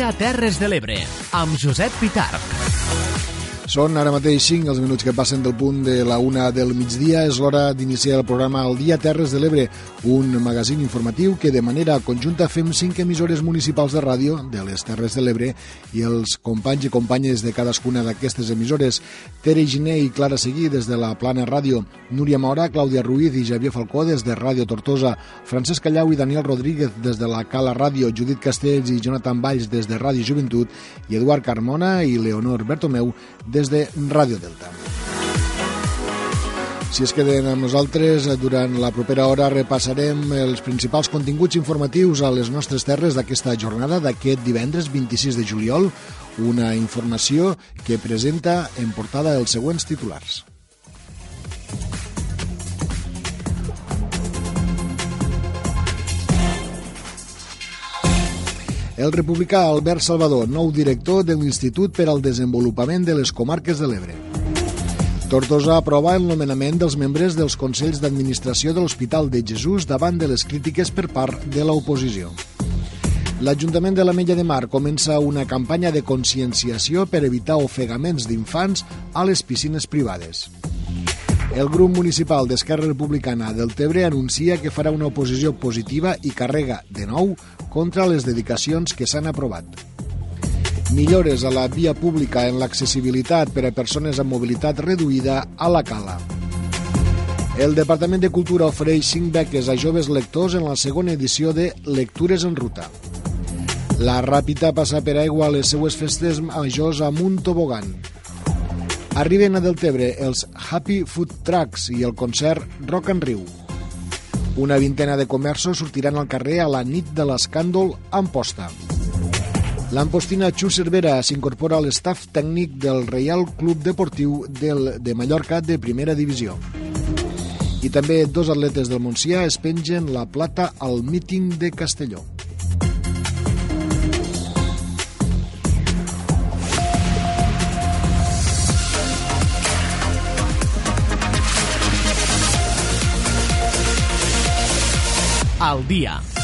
Dia Terres de l'Ebre, amb Josep Pitarch. Són ara mateix 5 els minuts que passen del punt de la una del migdia. És l'hora d'iniciar el programa El Dia Terres de l'Ebre, un magazín informatiu que de manera conjunta fem 5 emissores municipals de ràdio de les Terres de l'Ebre i els companys i companyes de cadascuna d'aquestes emissores. Tere Giné i Clara Seguí des de la Plana Ràdio, Núria Maura, Clàudia Ruiz i Javier Falcó des de Ràdio Tortosa, Francesc Callau i Daniel Rodríguez des de la Cala Ràdio, Judit Castells i Jonathan Valls des de Ràdio Joventut i Eduard Carmona i Leonor Bertomeu des de Ràdio Delta. Si es queden amb nosaltres, durant la propera hora repassarem els principals continguts informatius a les nostres terres d'aquesta jornada d'aquest divendres 26 de juliol, una informació que presenta en portada els següents titulars. El republicà Albert Salvador, nou director de l'Institut per al Desenvolupament de les Comarques de l'Ebre. Tortosa aprova el nomenament dels membres dels Consells d'Administració de l'Hospital de Jesús davant de les crítiques per part de l'oposició. L'Ajuntament de la Mella de Mar comença una campanya de conscienciació per evitar ofegaments d'infants a les piscines privades. El grup municipal d'Esquerra Republicana del Tebre anuncia que farà una oposició positiva i carrega, de nou, contra les dedicacions que s'han aprovat. Millores a la via pública en l'accessibilitat per a persones amb mobilitat reduïda a la Cala. El Departament de Cultura ofereix 5 beques a joves lectors en la segona edició de Lectures en Ruta. La Ràpita passa per aigua a les seues festes majors amb un tobogan. Arriben a Deltebre els Happy Food Trucks i el concert Rock and Riu. Una vintena de comerços sortiran al carrer a la nit de l'escàndol Amposta. L'ampostina Xu Cervera s'incorpora a l'estaf tècnic del Reial Club Deportiu del, de Mallorca de primera divisió. I també dos atletes del Montsià es pengen la plata al míting de Castelló. Al dia.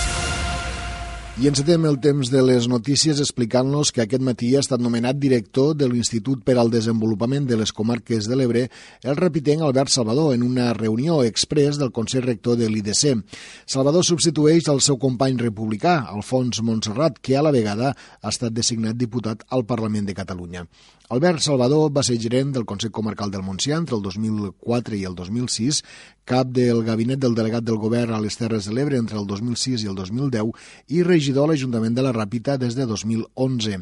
I encetem el temps de les notícies explicant-nos que aquest matí ha estat nomenat director de l'Institut per al Desenvolupament de les Comarques de l'Ebre el repitenc Albert Salvador en una reunió express del Consell Rector de l'IDC. Salvador substitueix el seu company republicà, Alfons Montserrat, que a la vegada ha estat designat diputat al Parlament de Catalunya. Albert Salvador va ser gerent del Consell Comarcal del Montsià entre el 2004 i el 2006, cap del gabinet del delegat del govern a les Terres de l'Ebre entre el 2006 i el 2010 i regidor a l'Ajuntament de la Ràpita des de 2011.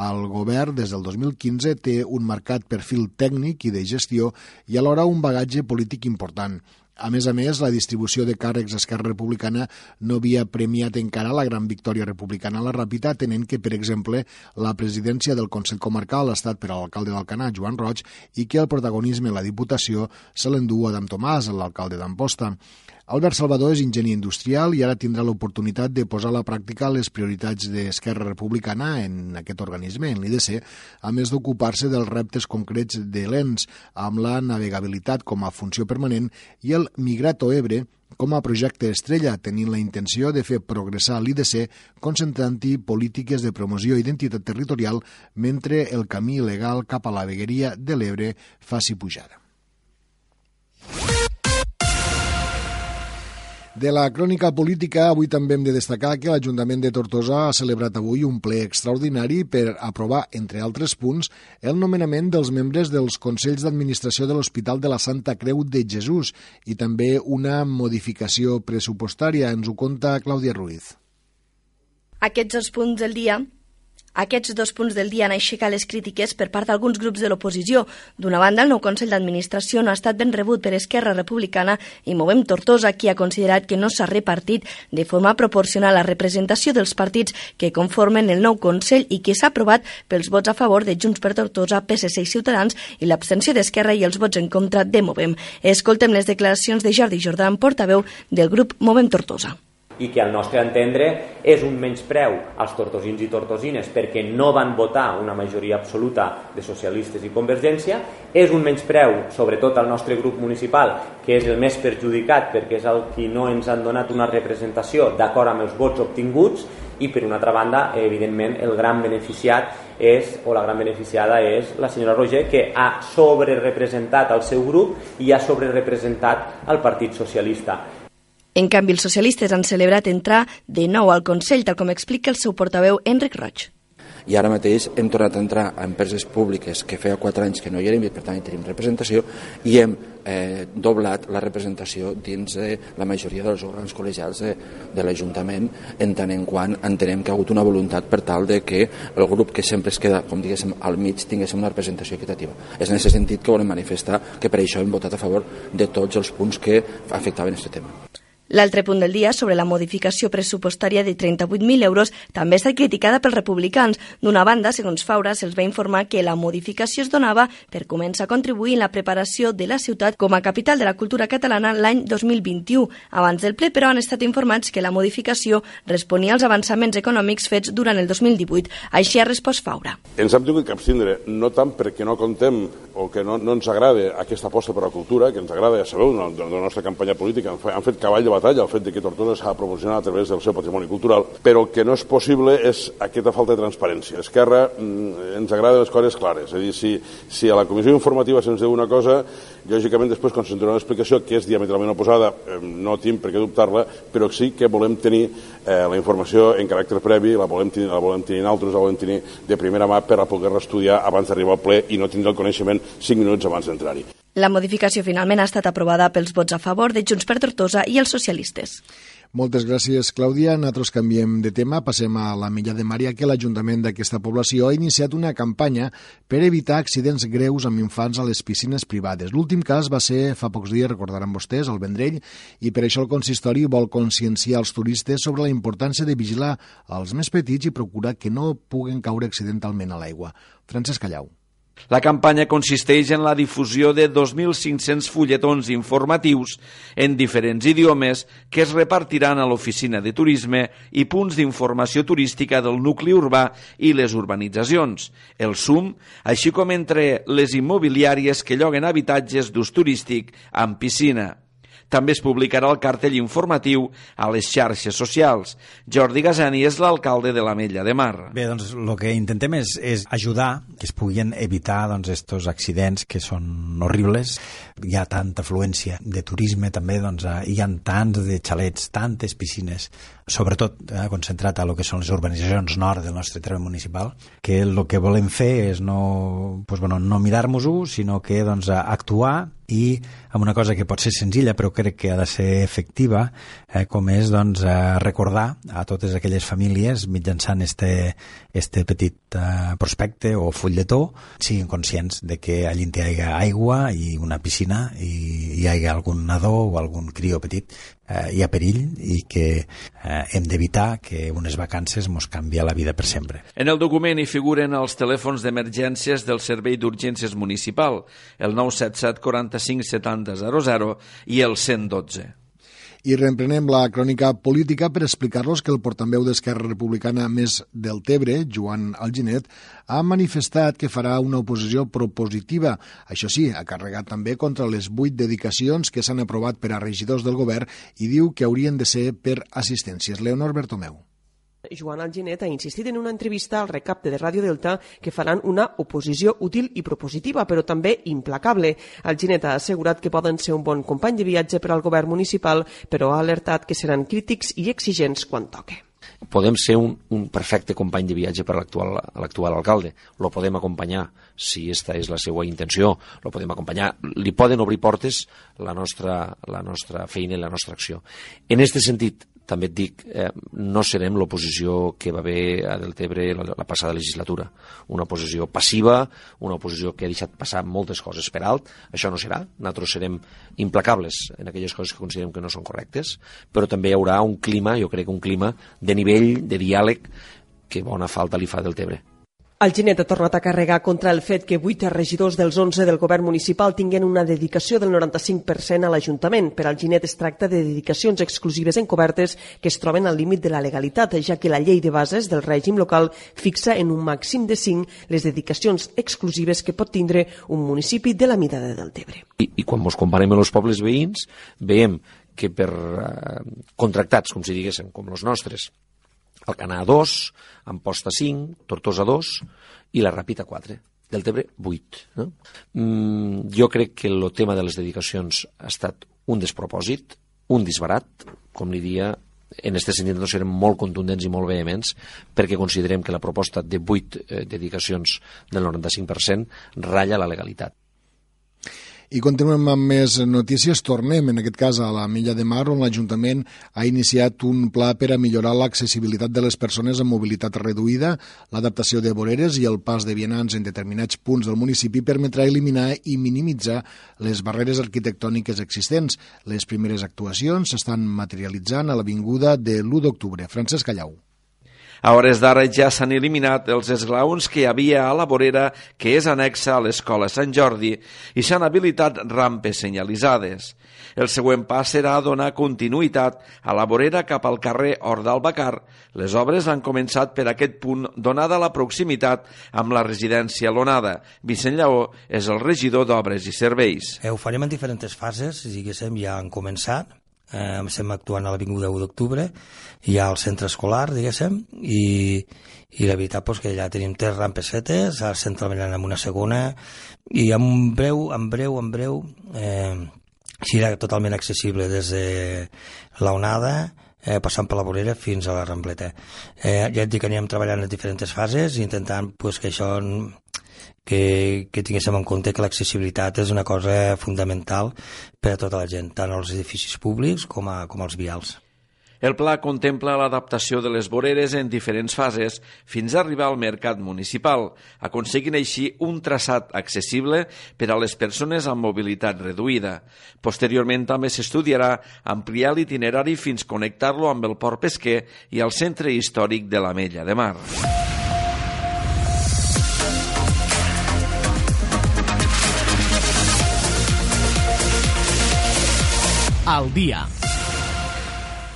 El govern, des del 2015, té un marcat perfil tècnic i de gestió i alhora un bagatge polític important. A més a més, la distribució de càrrecs Esquerra Republicana no havia premiat encara la gran victòria republicana a la Ràpita, tenent que, per exemple, la presidència del Consell Comarcal ha estat per a l'alcalde d'Alcanar, Joan Roig, i que el protagonisme a la Diputació se l'endú Adam Tomàs, l'alcalde d'Amposta. Albert Salvador és enginyer industrial i ara tindrà l'oportunitat de posar a la pràctica les prioritats d'Esquerra Republicana en aquest organisme, en l'IDC, a més d'ocupar-se dels reptes concrets de l'ENS, amb la navegabilitat com a funció permanent i el Migrato Ebre, com a projecte estrella, tenint la intenció de fer progressar l'IDC concentrant-hi polítiques de promoció i identitat territorial mentre el camí legal cap a la vegueria de l'Ebre faci pujada. De la crònica política, avui també hem de destacar que l'Ajuntament de Tortosa ha celebrat avui un ple extraordinari per aprovar, entre altres punts, el nomenament dels membres dels Consells d'Administració de l'Hospital de la Santa Creu de Jesús i també una modificació pressupostària. Ens ho conta Clàudia Ruiz. Aquests els punts del dia Aquests dos punts del dia han aixecat les crítiques per part d'alguns grups de l'oposició. D'una banda, el nou Consell d'Administració no ha estat ben rebut per Esquerra Republicana i Movem Tortosa, qui ha considerat que no s'ha repartit de forma proporcional la representació dels partits que conformen el nou Consell i que s'ha aprovat pels vots a favor de Junts per Tortosa, PSC i Ciutadans i l'abstenció d'Esquerra i els vots en contra de Movem. Escoltem les declaracions de Jordi Jordan, portaveu del grup Movem Tortosa i que al nostre entendre és un menyspreu als tortosins i tortosines perquè no van votar una majoria absoluta de socialistes i convergència, és un menyspreu sobretot al nostre grup municipal que és el més perjudicat perquè és el qui no ens han donat una representació d'acord amb els vots obtinguts i per una altra banda, evidentment, el gran beneficiat és, o la gran beneficiada és la senyora Roger, que ha sobrerepresentat el seu grup i ha sobrerepresentat el Partit Socialista. En canvi, els socialistes han celebrat entrar de nou al Consell, tal com explica el seu portaveu Enric Roig. I ara mateix hem tornat a entrar a empreses públiques que feia quatre anys que no hi érem i per tant hi tenim representació i hem eh, doblat la representació dins de la majoria dels òrgans col·legials de, de l'Ajuntament en tant en quant entenem que ha hagut una voluntat per tal de que el grup que sempre es queda, com diguéssim, al mig tinguéssim una representació equitativa. És en aquest sentit que volem manifestar que per això hem votat a favor de tots els punts que afectaven aquest tema. L'altre punt del dia, sobre la modificació pressupostària de 38.000 euros, també està criticada pels republicans. D'una banda, segons Faura, se'ls va informar que la modificació es donava per començar a contribuir en la preparació de la ciutat com a capital de la cultura catalana l'any 2021. Abans del ple, però, han estat informats que la modificació responia als avançaments econòmics fets durant el 2018. Així ha respost Faura. Ens hem tingut que abstindre, no tant perquè no contem o que no, no ens agrada aquesta aposta per la cultura, que ens agrada, ja sabeu, de la nostra campanya política, han fet cavall de batalla el fet de que Tortosa s'ha de promocionar a través del seu patrimoni cultural, però el que no és possible és aquesta falta de transparència. Esquerra mm, ens agrada les coses clares, és a dir, si, si a la comissió informativa se'ns diu una cosa, lògicament després quan se'ns una explicació que és diametralment oposada, no tinc per què dubtar-la, però sí que volem tenir eh, la informació en caràcter previ, la volem tenir, la volem tenir altres, la volem tenir de primera mà per a poder-la estudiar abans d'arribar al ple i no tindre el coneixement 5 minuts abans d'entrar-hi. La modificació finalment ha estat aprovada pels vots a favor de Junts per Tortosa i els socialistes. Moltes gràcies, Clàudia. Nosaltres canviem de tema. Passem a la Milla de Maria, que l'Ajuntament d'aquesta població ha iniciat una campanya per evitar accidents greus amb infants a les piscines privades. L'últim cas va ser fa pocs dies, recordaran vostès, al Vendrell, i per això el consistori vol conscienciar els turistes sobre la importància de vigilar els més petits i procurar que no puguen caure accidentalment a l'aigua. Francesc Callau. La campanya consisteix en la difusió de 2.500 fulletons informatius en diferents idiomes que es repartiran a l'oficina de turisme i punts d'informació turística del nucli urbà i les urbanitzacions, el SUM, així com entre les immobiliàries que lloguen habitatges d'ús turístic amb piscina. També es publicarà el cartell informatiu a les xarxes socials. Jordi Gasani és l'alcalde de la Mella de Mar. Bé, doncs el que intentem és, és ajudar que es puguin evitar doncs, estos accidents que són horribles. Hi ha tanta afluència de turisme també, doncs, eh, hi ha tants de xalets, tantes piscines, sobretot eh, concentrat a lo que són les urbanitzacions nord del nostre terme municipal, que el que volem fer és no, pues, bueno, no mirar-nos-ho, sinó que doncs, actuar i amb una cosa que pot ser senzilla però crec que ha de ser efectiva eh, com és doncs, eh, recordar a totes aquelles famílies mitjançant este, este petit eh, prospecte o fulletó siguin conscients de que allí hi ha aigua i una piscina i hi ha algun nadó o algun crió petit eh, hi ha perill i que eh, hem d'evitar que unes vacances mos canvia la vida per sempre. En el document hi figuren els telèfons d'emergències del Servei d'Urgències Municipal, el 977 45 70 00 i el 112. I reemprenem la crònica política per explicar-los que el portaveu d'Esquerra Republicana més del Tebre, Joan Alginet, ha manifestat que farà una oposició propositiva. Això sí, ha carregat també contra les vuit dedicacions que s'han aprovat per a regidors del govern i diu que haurien de ser per assistències. Leonor Bertomeu. Joan Alginet ha insistit en una entrevista al recapte de Ràdio Delta que faran una oposició útil i propositiva, però també implacable. Alginet ha assegurat que poden ser un bon company de viatge per al govern municipal, però ha alertat que seran crítics i exigents quan toque podem ser un, un perfecte company de viatge per l'actual alcalde. Lo podem acompanyar, si esta és la seva intenció, lo podem acompanyar. Li poden obrir portes la nostra, la nostra feina i la nostra acció. En aquest sentit, també et dic, eh, no serem l'oposició que va haver a Deltebre la, la passada legislatura. Una oposició passiva, una oposició que ha deixat passar moltes coses per alt. Això no serà. Nosaltres serem implacables en aquelles coses que considerem que no són correctes, però també hi haurà un clima, jo crec un clima de nivell, de diàleg, que bona falta li fa del Tebre. El Ginet ha tornat a carregar contra el fet que 8 regidors dels 11 del govern municipal tinguin una dedicació del 95% a l'Ajuntament. Per al Ginet es tracta de dedicacions exclusives encobertes que es troben al límit de la legalitat, ja que la llei de bases del règim local fixa en un màxim de 5 les dedicacions exclusives que pot tindre un municipi de la mida de Deltebre. I, i quan ens comparem amb els pobles veïns, veiem que per eh, contractats, com si diguéssim, com els nostres, Alcanar 2, Amposta 5, Tortosa 2 i la Ràpita 4. Deltebre 8. No? Mm, jo crec que el tema de les dedicacions ha estat un despropòsit, un disbarat, com li dia, en aquest sentit no serem molt contundents i molt vehements perquè considerem que la proposta de 8 eh, dedicacions del 95% ratlla la legalitat. I continuem amb més notícies. Tornem, en aquest cas, a la Milla de Mar, on l'Ajuntament ha iniciat un pla per a millorar l'accessibilitat de les persones amb mobilitat reduïda, l'adaptació de voreres i el pas de vianants en determinats punts del municipi permetrà eliminar i minimitzar les barreres arquitectòniques existents. Les primeres actuacions s'estan materialitzant a l'Avinguda de l'1 d'octubre. Francesc Callau. A hores d'ara ja s'han eliminat els esglaons que hi havia a la vorera que és anexa a l'Escola Sant Jordi i s'han habilitat rampes senyalitzades. El següent pas serà donar continuïtat a la vorera cap al carrer Ordal Bacar. Les obres han començat per aquest punt donada la proximitat amb la residència Lonada. Vicent Lleó és el regidor d'Obres i Serveis. Eh, ho farem en diferents fases, diguéssim, ja han començat, eh, estem actuant a l'Avinguda 1 d'octubre, hi ha el centre escolar, diguéssim, i, i la veritat pues, que ja tenim tres rampes fetes, ara estem treballant amb una segona, i en breu, en breu, en breu, eh, serà totalment accessible des de la onada, eh, passant per la vorera fins a la Rambleta. Eh, ja et dic que anirem treballant en diferents fases, intentant pues, que això que, que tinguéssim en compte que l'accessibilitat és una cosa fundamental per a tota la gent, tant als edificis públics com, a, com als vials. El pla contempla l'adaptació de les voreres en diferents fases fins a arribar al mercat municipal, aconseguint així un traçat accessible per a les persones amb mobilitat reduïda. Posteriorment també s'estudiarà ampliar l'itinerari fins connectar-lo amb el port pesquer i el centre històric de la Mella de Mar. Al dia.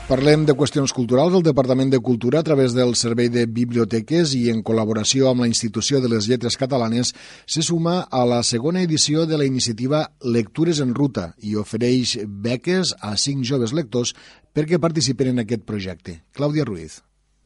Parlem de qüestions culturals. El Departament de Cultura, a través del Servei de Biblioteques i en col·laboració amb la Institució de les Lletres Catalanes, se suma a la segona edició de la iniciativa Lectures en Ruta i ofereix beques a cinc joves lectors perquè participen en aquest projecte. Clàudia Ruiz.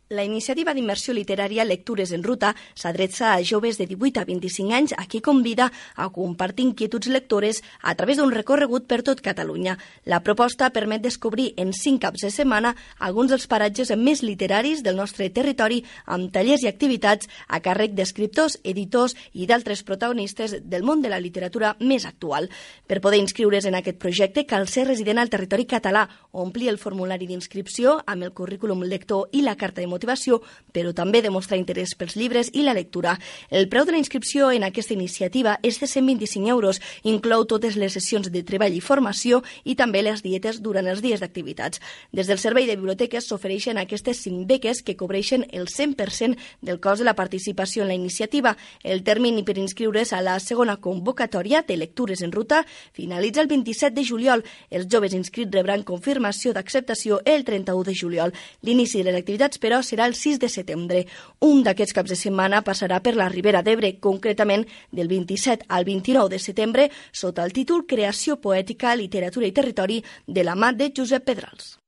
La iniciativa d'immersió literària Lectures en Ruta s'adreça a joves de 18 a 25 anys a qui convida a compartir inquietuds lectores a través d'un recorregut per tot Catalunya. La proposta permet descobrir en 5 caps de setmana alguns dels paratges més literaris del nostre territori amb tallers i activitats a càrrec d'escriptors, editors i d'altres protagonistes del món de la literatura més actual. Per poder inscriure's en aquest projecte cal ser resident al territori català, omplir el formulari d'inscripció amb el currículum lector i la carta de motivació, però també demostrar interès pels llibres i la lectura. El preu de la inscripció en aquesta iniciativa és de 125 euros, inclou totes les sessions de treball i formació i també les dietes durant els dies d'activitats. Des del Servei de Biblioteques s'ofereixen aquestes 5 beques que cobreixen el 100% del cost de la participació en la iniciativa. El termini per inscriure's a la segona convocatòria de lectures en ruta finalitza el 27 de juliol. Els joves inscrits rebran confirmació d'acceptació el 31 de juliol. L'inici de les activitats, però, serà el 6 de setembre. Un d'aquests caps de setmana passarà per la Ribera d'Ebre, concretament del 27 al 29 de setembre, sota el títol Creació poètica, literatura i territori de la mà de Josep Pedrals.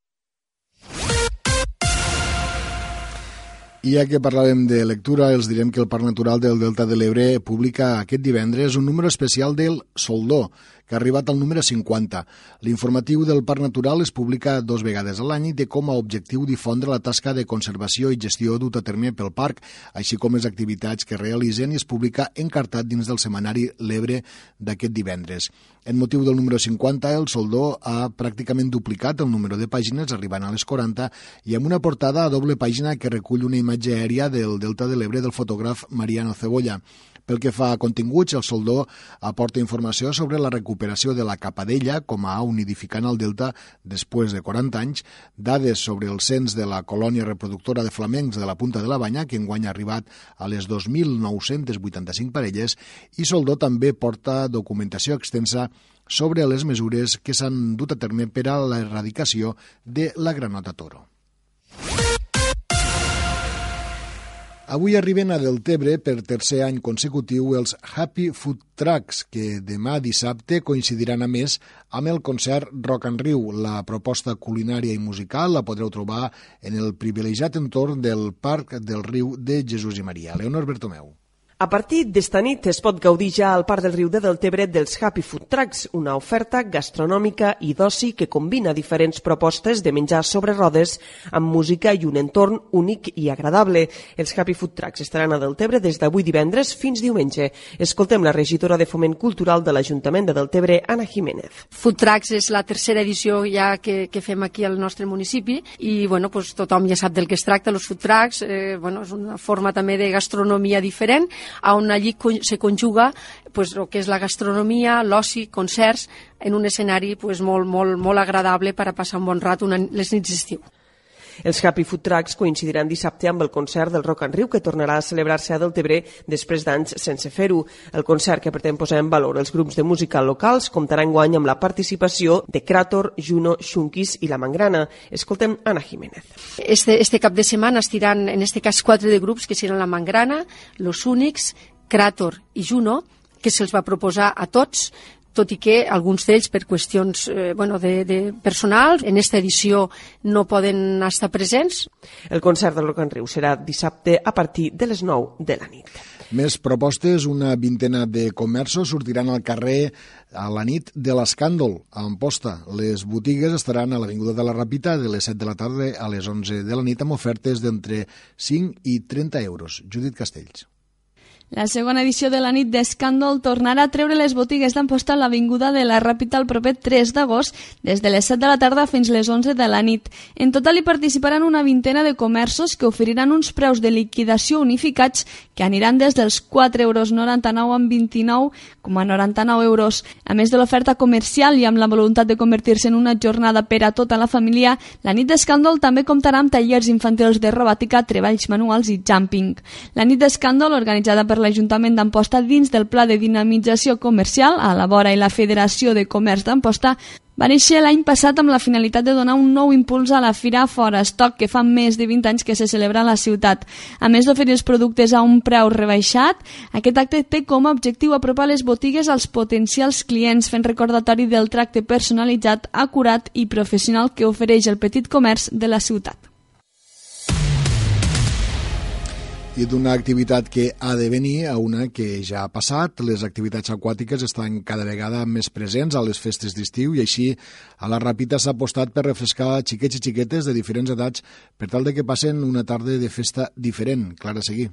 I ja que parlàvem de lectura, els direm que el Parc Natural del Delta de l'Ebre publica aquest divendres un número especial del Soldó, que ha arribat al número 50. L'informatiu del Parc Natural es publica dos vegades a l'any i té com a objectiu difondre la tasca de conservació i gestió dut a terme pel parc, així com les activitats que realitzen i es publica encartat dins del setmanari L'Ebre d'aquest divendres. En motiu del número 50, el Soldó ha pràcticament duplicat el número de pàgines, arribant a les 40, i amb una portada a doble pàgina que recull una imatge aèria del Delta de l'Ebre del fotògraf Mariano Cebolla. Pel que fa a continguts, el Soldó aporta informació sobre la recuperació de la capadella com a au nidificant al Delta després de 40 anys, dades sobre el cens de la colònia reproductora de flamencs de la Punta de la Banya, que enguany ha arribat a les 2.985 parelles, i Soldó també porta documentació extensa sobre les mesures que s'han dut a terme per a l'erradicació de la granota toro. Avui arriben a Deltebre per tercer any consecutiu els Happy Food Trucks, que demà dissabte coincidiran a més amb el concert Rock and Riu. La proposta culinària i musical la podreu trobar en el privilegiat entorn del Parc del Riu de Jesús i Maria. Leonor Bertomeu. A partir d'esta nit es pot gaudir ja al Parc del Riu de Deltebre dels Happy Food Trucks, una oferta gastronòmica i d'oci que combina diferents propostes de menjar sobre rodes amb música i un entorn únic i agradable. Els Happy Food Trucks estaran a Deltebre des d'avui divendres fins diumenge. Escoltem la regidora de Foment Cultural de l'Ajuntament de Deltebre, Ana Jiménez. Food Trucks és la tercera edició ja que, que fem aquí al nostre municipi i bueno, pues, tothom ja sap del que es tracta, els Food Trucks, eh, bueno, és una forma també de gastronomia diferent on allí se conjuga pues, el que és la gastronomia, l'oci, concerts, en un escenari pues, molt, molt, molt agradable per a passar un bon rato una, les nits d'estiu. Els Happy Food Trucks coincidiran dissabte amb el concert del Rock and Riu, que tornarà a celebrar-se a Deltebre després d'anys sense fer-ho. El concert que pretén posar en valor els grups de música locals comptarà enguany amb la participació de Krator, Juno, Xunkis i La Mangrana. Escoltem Ana Jiménez. Este, este cap de setmana estiran, en este cas, quatre de grups que seran La Mangrana, Los Únics, Krator i Juno, que se'ls va proposar a tots tot i que alguns d'ells per qüestions eh, bueno, de, de personal en aquesta edició no poden estar presents. El concert del Rock en Riu serà dissabte a partir de les 9 de la nit. Més propostes, una vintena de comerços sortiran al carrer a la nit de l'Escàndol, a Amposta. Les botigues estaran a l'Avinguda de la Ràpita de les 7 de la tarda a les 11 de la nit amb ofertes d'entre 5 i 30 euros. Judit Castells. La segona edició de la nit d'Escàndol tornarà a treure les botigues d'Amposta a l'Avinguda de la Ràpita el proper 3 d'agost, des de les 7 de la tarda fins les 11 de la nit. En total hi participaran una vintena de comerços que oferiran uns preus de liquidació unificats que aniran des dels 4,99 euros amb 29,99 euros. A més de l'oferta comercial i amb la voluntat de convertir-se en una jornada per a tota la família, la nit d'Escàndol també comptarà amb tallers infantils de robòtica, treballs manuals i jumping. La nit d'Escàndol, organitzada per l'Ajuntament d'Amposta dins del Pla de Dinamització Comercial a la vora i la Federació de Comerç d'Amposta va néixer l'any passat amb la finalitat de donar un nou impuls a la Fira Fora Stock, que fa més de 20 anys que se celebra a la ciutat. A més d'oferir els productes a un preu rebaixat, aquest acte té com a objectiu apropar les botigues als potencials clients, fent recordatori del tracte personalitzat, acurat i professional que ofereix el petit comerç de la ciutat. I d'una activitat que ha de venir a una que ja ha passat. Les activitats aquàtiques estan cada vegada més presents a les festes d'estiu i així a la Ràpita s'ha apostat per refrescar xiquets i xiquetes de diferents edats per tal de que passen una tarda de festa diferent. Clara Seguí.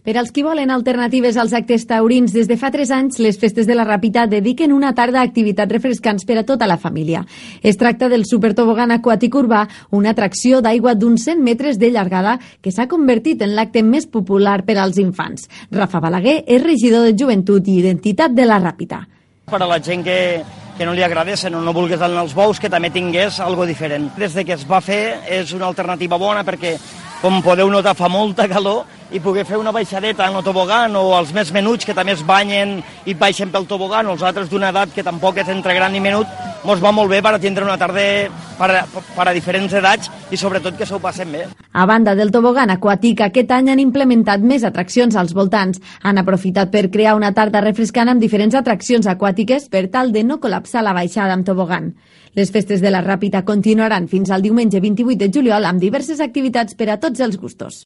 Per als qui volen alternatives als actes taurins, des de fa 3 anys, les festes de la Ràpita dediquen una tarda a activitats refrescants per a tota la família. Es tracta del supertobogan aquàtic urbà, una atracció d'aigua d'uns 100 metres de llargada que s'ha convertit en l'acte més popular per als infants. Rafa Balaguer és regidor de Joventut i Identitat de la Ràpita. Per a la gent que, que no li agradessin o no volgués anar als bous, que també tingués algo diferent. Des de que es va fer és una alternativa bona perquè, com podeu notar, fa molta calor i poder fer una baixadeta en el tobogan o els més menuts que també es banyen i baixen pel tobogan o els altres d'una edat que tampoc és entre gran i menut, mos va molt bé per tindre una tarda per per a diferents edats i sobretot que s'ho passem bé. A banda del tobogan aquàtic, aquest any han implementat més atraccions als voltants. Han aprofitat per crear una tarda refrescant amb diferents atraccions aquàtiques per tal de no col·lapsar la baixada amb tobogan. Les festes de la Ràpita continuaran fins al diumenge 28 de juliol amb diverses activitats per a tots els gustos.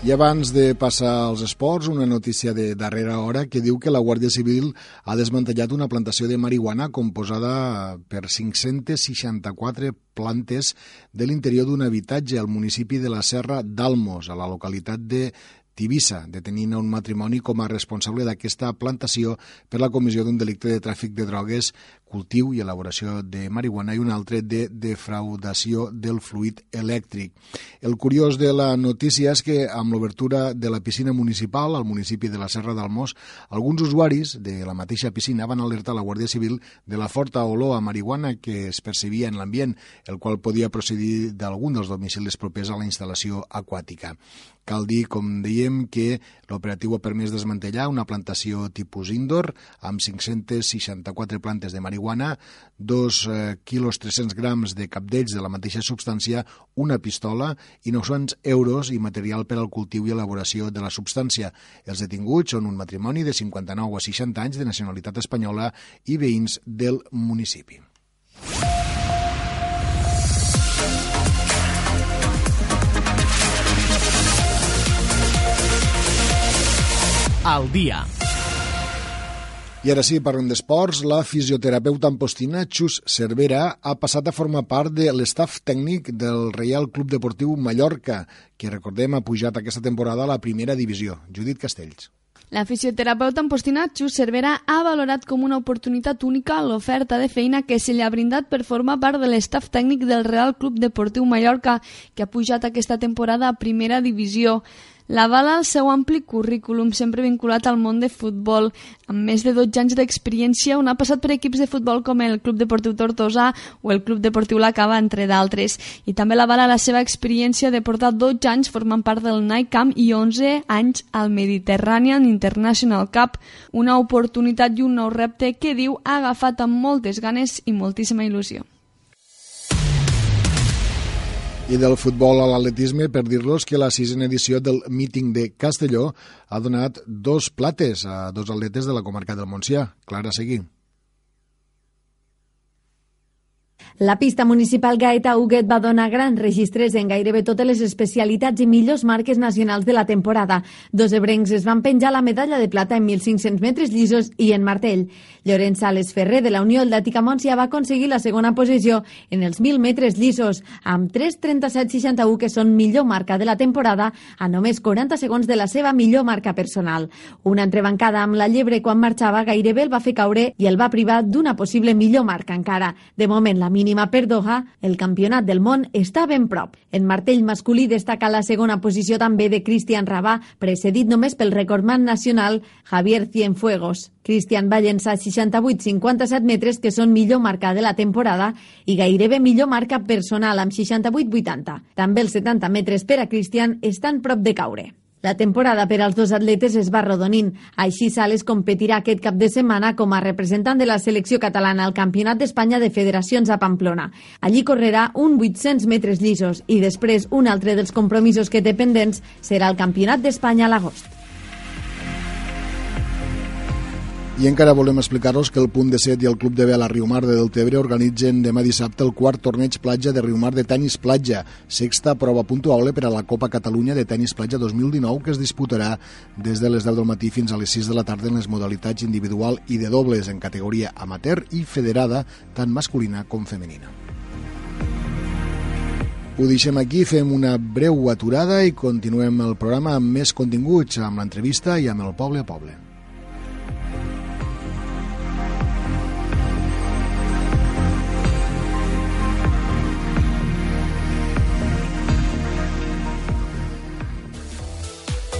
I abans de passar als esports, una notícia de darrera hora que diu que la Guàrdia Civil ha desmantellat una plantació de marihuana composada per 564 plantes de l'interior d'un habitatge al municipi de la Serra d'Almos, a la localitat de Tivissa, detenint un matrimoni com a responsable d'aquesta plantació per la comissió d'un delicte de tràfic de drogues cultiu i elaboració de marihuana i un altre de defraudació del fluid elèctric. El curiós de la notícia és que amb l'obertura de la piscina municipal al municipi de la Serra d'Almós, alguns usuaris de la mateixa piscina van alertar la Guàrdia Civil de la forta olor a marihuana que es percebia en l'ambient, el qual podia procedir d'algun dels domicilis propers a la instal·lació aquàtica. Cal dir, com dèiem, que l'operatiu ha permès desmantellar una plantació tipus indoor amb 564 plantes de marihuana marihuana, 2 eh, quilos 300 grams de capdells de la mateixa substància, una pistola i 900 euros i material per al cultiu i elaboració de la substància. Els detinguts són un matrimoni de 59 a 60 anys de nacionalitat espanyola i veïns del municipi. Al dia. I ara sí, parlem d'esports. La fisioterapeuta ampostina Xus Cervera ha passat a formar part de l'estaf tècnic del Reial Club Deportiu Mallorca, que recordem ha pujat aquesta temporada a la primera divisió. Judit Castells. La fisioterapeuta ampostina Xus Cervera ha valorat com una oportunitat única l'oferta de feina que se li ha brindat per formar part de l'estaf tècnic del Real Club Deportiu Mallorca, que ha pujat aquesta temporada a primera divisió. L'avala el seu ampli currículum, sempre vinculat al món de futbol, amb més de 12 anys d'experiència, on ha passat per equips de futbol com el Club Deportiu Tortosa o el Club Deportiu La Cava, entre d'altres. I també l'avala la seva experiència de portar 12 anys formant part del Night Camp i 11 anys al Mediterranean International Cup, una oportunitat i un nou repte que diu ha agafat amb moltes ganes i moltíssima il·lusió. I del futbol a l'atletisme, per dir-los que la sisena edició del míting de Castelló ha donat dos plates a dos atletes de la comarca del Montsià. Clara Seguí. La pista municipal Gaeta Huguet va donar grans registres en gairebé totes les especialitats i millors marques nacionals de la temporada. Dos ebrencs es van penjar la medalla de plata en 1.500 metres llisos i en martell. Llorenç Sales Ferrer, de la Unió Atlètica Montsià, va aconseguir la segona posició en els 1.000 metres llisos, amb 3.37.61, que són millor marca de la temporada, a només 40 segons de la seva millor marca personal. Una entrebancada amb la llebre quan marxava gairebé el va fer caure i el va privar d'una possible millor marca encara. De moment, la mínima mínima per Doha, el campionat del món està ben prop. En martell masculí destaca la segona posició també de Cristian Rabà, precedit només pel recordman nacional Javier Cienfuegos. Cristian va llençar 68-57 metres, que són millor marca de la temporada, i gairebé millor marca personal amb 68-80. També els 70 metres per a Cristian estan prop de caure. La temporada per als dos atletes es va rodonint. Així Sales competirà aquest cap de setmana com a representant de la selecció catalana al Campionat d'Espanya de Federacions a Pamplona. Allí correrà un 800 metres llisos i després un altre dels compromisos que té pendents serà el Campionat d'Espanya a l'agost. I encara volem explicar-vos que el Punt de Set i el Club de Vela Riumar de Deltebre organitzen demà dissabte el quart torneig platja de Riumar de tenis platja, sexta prova puntuable per a la Copa Catalunya de tenis platja 2019 que es disputarà des de les 10 del matí fins a les 6 de la tarda en les modalitats individual i de dobles en categoria amateur i federada, tant masculina com femenina. Ho deixem aquí, fem una breu aturada i continuem el programa amb més continguts, amb l'entrevista i amb el poble a poble.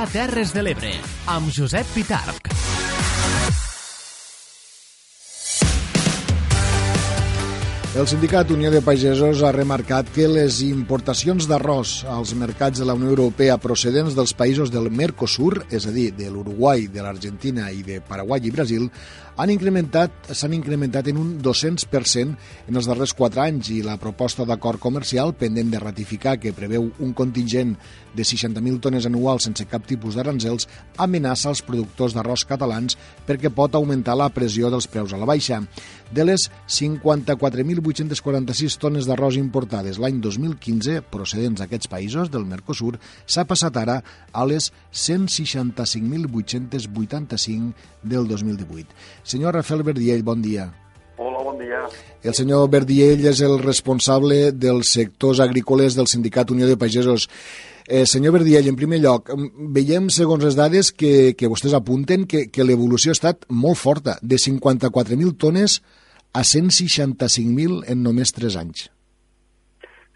a Terres de l'Ebre, amb Josep Pitarc. El sindicat Unió de Pagesos ha remarcat que les importacions d'arròs als mercats de la Unió Europea procedents dels països del Mercosur, és a dir, de l'Uruguai, de l'Argentina i de Paraguai i Brasil, han incrementat s'han incrementat en un 200% en els darrers 4 anys i la proposta d'acord comercial pendent de ratificar que preveu un contingent de 60.000 tones anuals sense cap tipus d'aranzels amenaça els productors d'arròs catalans perquè pot augmentar la pressió dels preus a la baixa. De les 54.846 tones d'arròs importades l'any 2015 procedents d'aquests països del Mercosur s'ha passat ara a les 165.885 del 2018. Senyor Rafael Verdiell, bon dia. Hola, bon dia. El senyor Verdiell és el responsable dels sectors agrícoles del Sindicat Unió de Pagesos. Eh, senyor Verdiell, en primer lloc, veiem, segons les dades que, que vostès apunten, que, que l'evolució ha estat molt forta, de 54.000 tones a 165.000 en només 3 anys.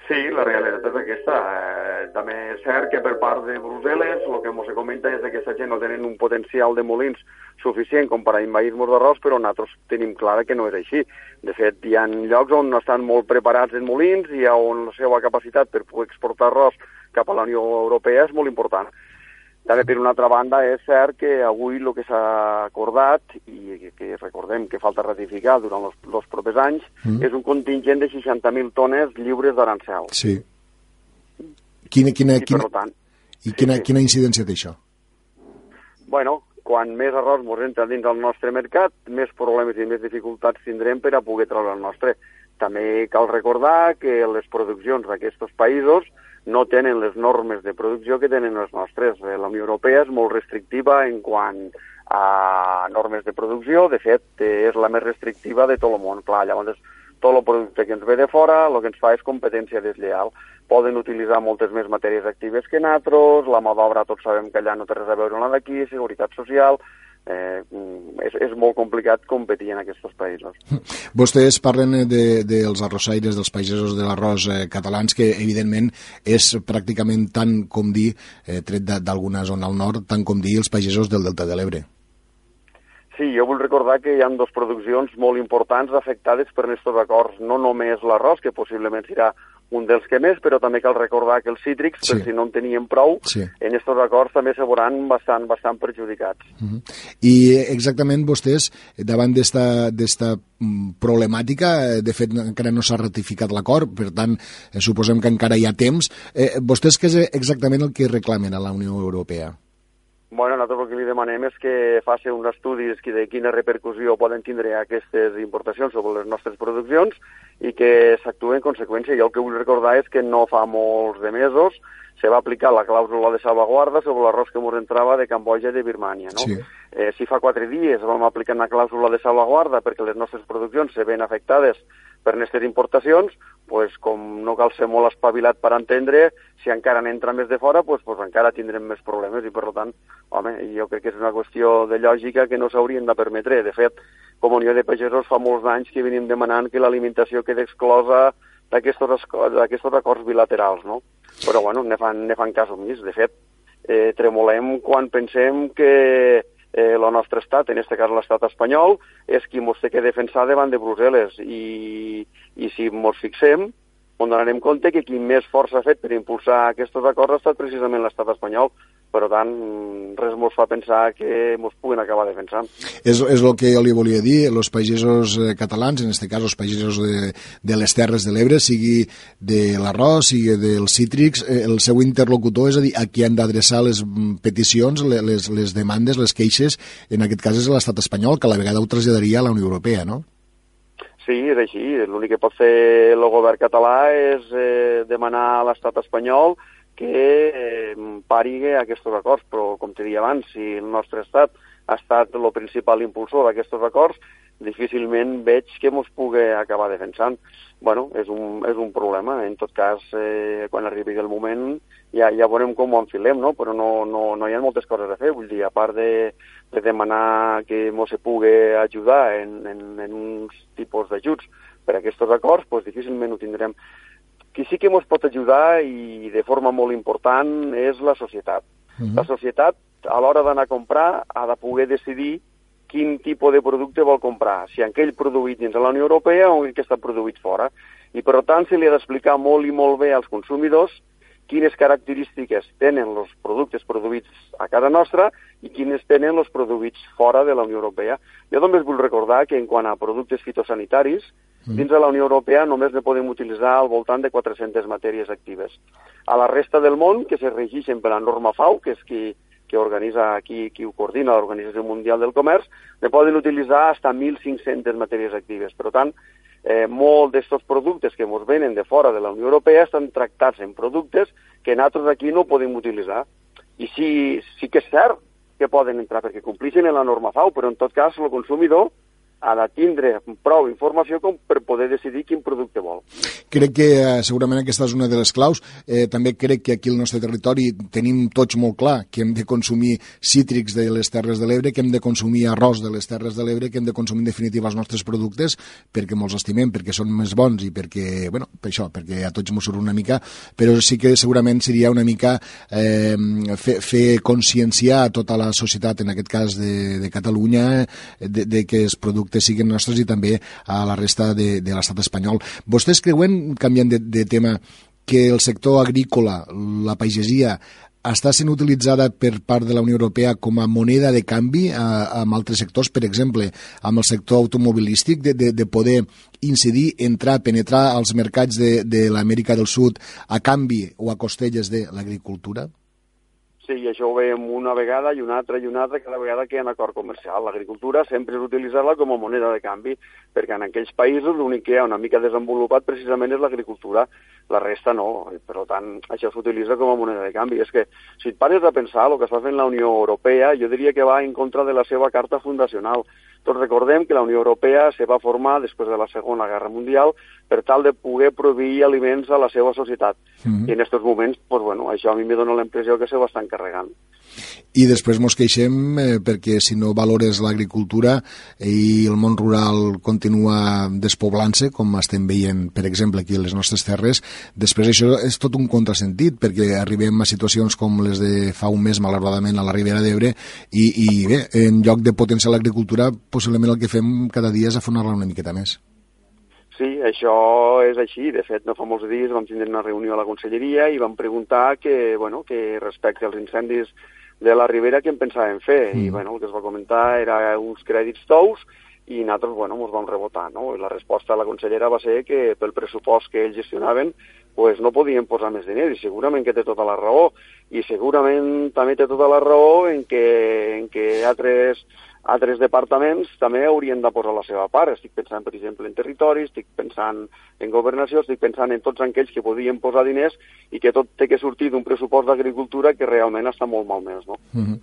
Sí, la realitat és aquesta. Eh, també és cert que per part de Brussel·les el que ens comenta és que aquesta gent no tenen un potencial de molins suficient com per a envair-nos d'arròs, però nosaltres tenim clara que no és així. De fet, hi ha llocs on estan molt preparats en molins i on la seva capacitat per poder exportar arròs cap a la Unió Europea és molt important. També, per una altra banda, és cert que avui el que s'ha acordat, i que recordem que falta ratificar durant els, els propers anys, mm. és un contingent de 60.000 tones lliures d'arancel. Sí. Quina, quina, I, quina, tant, i quina, sí, sí. quina incidència té això? Bueno, quan més arròs ens entra dins del nostre mercat, més problemes i més dificultats tindrem per a poder treure el nostre. També cal recordar que les produccions d'aquests països no tenen les normes de producció que tenen les nostres. Eh, la Unió Europea és molt restrictiva en quant a normes de producció, de fet, eh, és la més restrictiva de tot el món. Clar, llavors, tot el producte que ens ve de fora, el que ens fa és competència desleal. Poden utilitzar moltes més matèries actives que nosaltres, la mà d'obra tots sabem que allà no té res a veure amb la d'aquí, seguretat social, eh, és, és molt complicat competir en aquests països. Vostès parlen dels de, de arrossaires, dels pagesos de l'arròs eh, catalans, que evidentment és pràcticament tant com dir, eh, tret d'alguna zona al nord, tant com dir els pagesos del Delta de l'Ebre. Sí, jo vull recordar que hi ha dues produccions molt importants afectades per aquests acords, no només l'arròs, que possiblement serà un dels que més, però també cal recordar que els cítrics, sí. per si no en tenien prou, sí. en aquests acords també se veuran bastant, bastant perjudicats. Uh -huh. I exactament vostès, davant d'esta mm, problemàtica, eh, de fet encara no s'ha ratificat l'acord, per tant, eh, suposem que encara hi ha temps, eh, vostès què és exactament el que reclamen a la Unió Europea? Bueno, nosaltres el que li demanem és que faci un estudi de quina repercussió poden tindre aquestes importacions sobre les nostres produccions i que s'actue en conseqüència. Jo el que vull recordar és que no fa molts de mesos se va aplicar la clàusula de salvaguarda sobre l'arròs que ens entrava de Camboja i de Birmània. No? Sí. Eh, si fa quatre dies vam aplicar una clàusula de salvaguarda perquè les nostres produccions se ven afectades per aquestes importacions, pues, com no cal ser molt espavilat per entendre, si encara n'entra més de fora, pues, pues encara tindrem més problemes i, per tant, home, jo crec que és una qüestió de lògica que no s'haurien de permetre. De fet, com a Unió de Pagesos fa molts anys que venim demanant que l'alimentació quedi exclosa d'aquests acords bilaterals, no? Però, bueno, ne fan, ne fan cas omís. De fet, eh, tremolem quan pensem que eh, el nostre estat, en aquest cas l'estat espanyol, és qui ens té que defensar davant de Brussel·les. I, i si ens fixem, on donarem compte que qui més força ha fet per impulsar aquests acords ha estat precisament l'estat espanyol. Per tant, res mos fa pensar que mos puguen acabar defensant. És, és el que jo li volia dir, els pagesos eh, catalans, en aquest cas els pagesos de, de les Terres de l'Ebre, sigui de l'arròs, sigui dels cítrics, eh, el seu interlocutor, és a dir, a qui han d'adreçar les mm, peticions, les, les demandes, les queixes, en aquest cas és l'estat espanyol, que a la vegada ho traslladaria a la Unió Europea, no? Sí, és així. L'únic que pot fer el govern català és eh, demanar a l'estat espanyol que eh, pari aquests acords, però com t'he dit abans, si el nostre estat ha estat el principal impulsor d'aquests acords, difícilment veig que mos pugui acabar defensant. bueno, és un, és un problema. En tot cas, eh, quan arribi el moment, ja, ja veurem com ho enfilem, no? però no, no, no hi ha moltes coses a fer. Vull dir, a part de, de demanar que se pugui ajudar en, en, en uns tipus d'ajuts per a aquests acords, doncs difícilment ho tindrem. Qui sí que ens pot ajudar i de forma molt important és la societat. Uh -huh. La societat, a l'hora d'anar a comprar, ha de poder decidir quin tipus de producte vol comprar, si aquell produït dins de la Unió Europea o aquell que està produït fora. I per tant se li ha d'explicar molt i molt bé als consumidors quines característiques tenen els productes produïts a casa nostra i quines tenen els produïts fora de la Unió Europea. Jo només vull recordar que en quant a productes fitosanitaris. Dins de la Unió Europea només ne podem utilitzar al voltant de 400 matèries actives. A la resta del món, que se regeixen per la norma FAO, que és qui, que organitza aquí, qui ho coordina, l'Organització Mundial del Comerç, ne poden utilitzar fins a 1.500 matèries actives. Per tant, eh, molts d'aquests productes que ens venen de fora de la Unió Europea estan tractats en productes que nosaltres aquí no podem utilitzar. I sí, sí que és cert que poden entrar perquè complixen en la norma FAO, però en tot cas el consumidor ha de tindre prou informació com per poder decidir quin producte vol. Crec que eh, segurament aquesta és una de les claus. Eh, també crec que aquí al nostre territori tenim tots molt clar que hem de consumir cítrics de les Terres de l'Ebre, que hem de consumir arròs de les Terres de l'Ebre, que hem de consumir en definitiva els nostres productes perquè molts estimem, perquè són més bons i perquè, bueno, per això, perquè a tots mos surt una mica, però sí que segurament seria una mica eh, fer, fer conscienciar tota la societat, en aquest cas de, de Catalunya, de, de que els productes productes siguin nostres i també a la resta de, de l'estat espanyol. Vostès creuen, canviant de, de tema, que el sector agrícola, la pagesia, està sent utilitzada per part de la Unió Europea com a moneda de canvi a amb altres sectors, per exemple, amb el sector automobilístic, de, de, de poder incidir, entrar, penetrar als mercats de, de l'Amèrica del Sud a canvi o a costelles de l'agricultura? Sí, i això ho veiem una vegada i una altra i una altra cada vegada que hi ha un acord comercial. L'agricultura sempre és utilitzar-la com a moneda de canvi, perquè en aquells països l'únic que hi ha una mica desenvolupat precisament és l'agricultura, la resta no. Per tant, això s'utilitza com a moneda de canvi. És que, si et pares a pensar el que està fent la Unió Europea, jo diria que va en contra de la seva carta fundacional. Tots recordem que la Unió Europea se va formar després de la Segona Guerra Mundial per tal de poder proveir aliments a la seva societat. Mm -hmm. I en aquests moments, pues, bueno, això a mi me dona la impressió que se ho estan carregant i després mos queixem eh, perquè si no valores l'agricultura i el món rural continua despoblant-se, com estem veient, per exemple, aquí a les nostres terres, després això és tot un contrasentit, perquè arribem a situacions com les de fa un mes, malauradament, a la Ribera d'Ebre, i, i bé, en lloc de potenciar l'agricultura, possiblement el que fem cada dia és afonar-la una miqueta més. Sí, això és així. De fet, no fa molts dies vam tindre una reunió a la Conselleria i vam preguntar que, bueno, que respecte als incendis de la Ribera què en pensàvem fer. Mm. I bueno, el que es va comentar era uns crèdits tous i nosaltres bueno, ens vam rebotar. No? I la resposta de la consellera va ser que pel pressupost que ells gestionaven pues no podien posar més diners i segurament que té tota la raó i segurament també té tota la raó en que, en que altres altres departaments també haurien de posar la seva part. Estic pensant, per exemple, en territori, estic pensant en governació, estic pensant en tots aquells que podien posar diners i que tot té que sortir d'un pressupost d'agricultura que realment està molt malmès. No? Mm -hmm.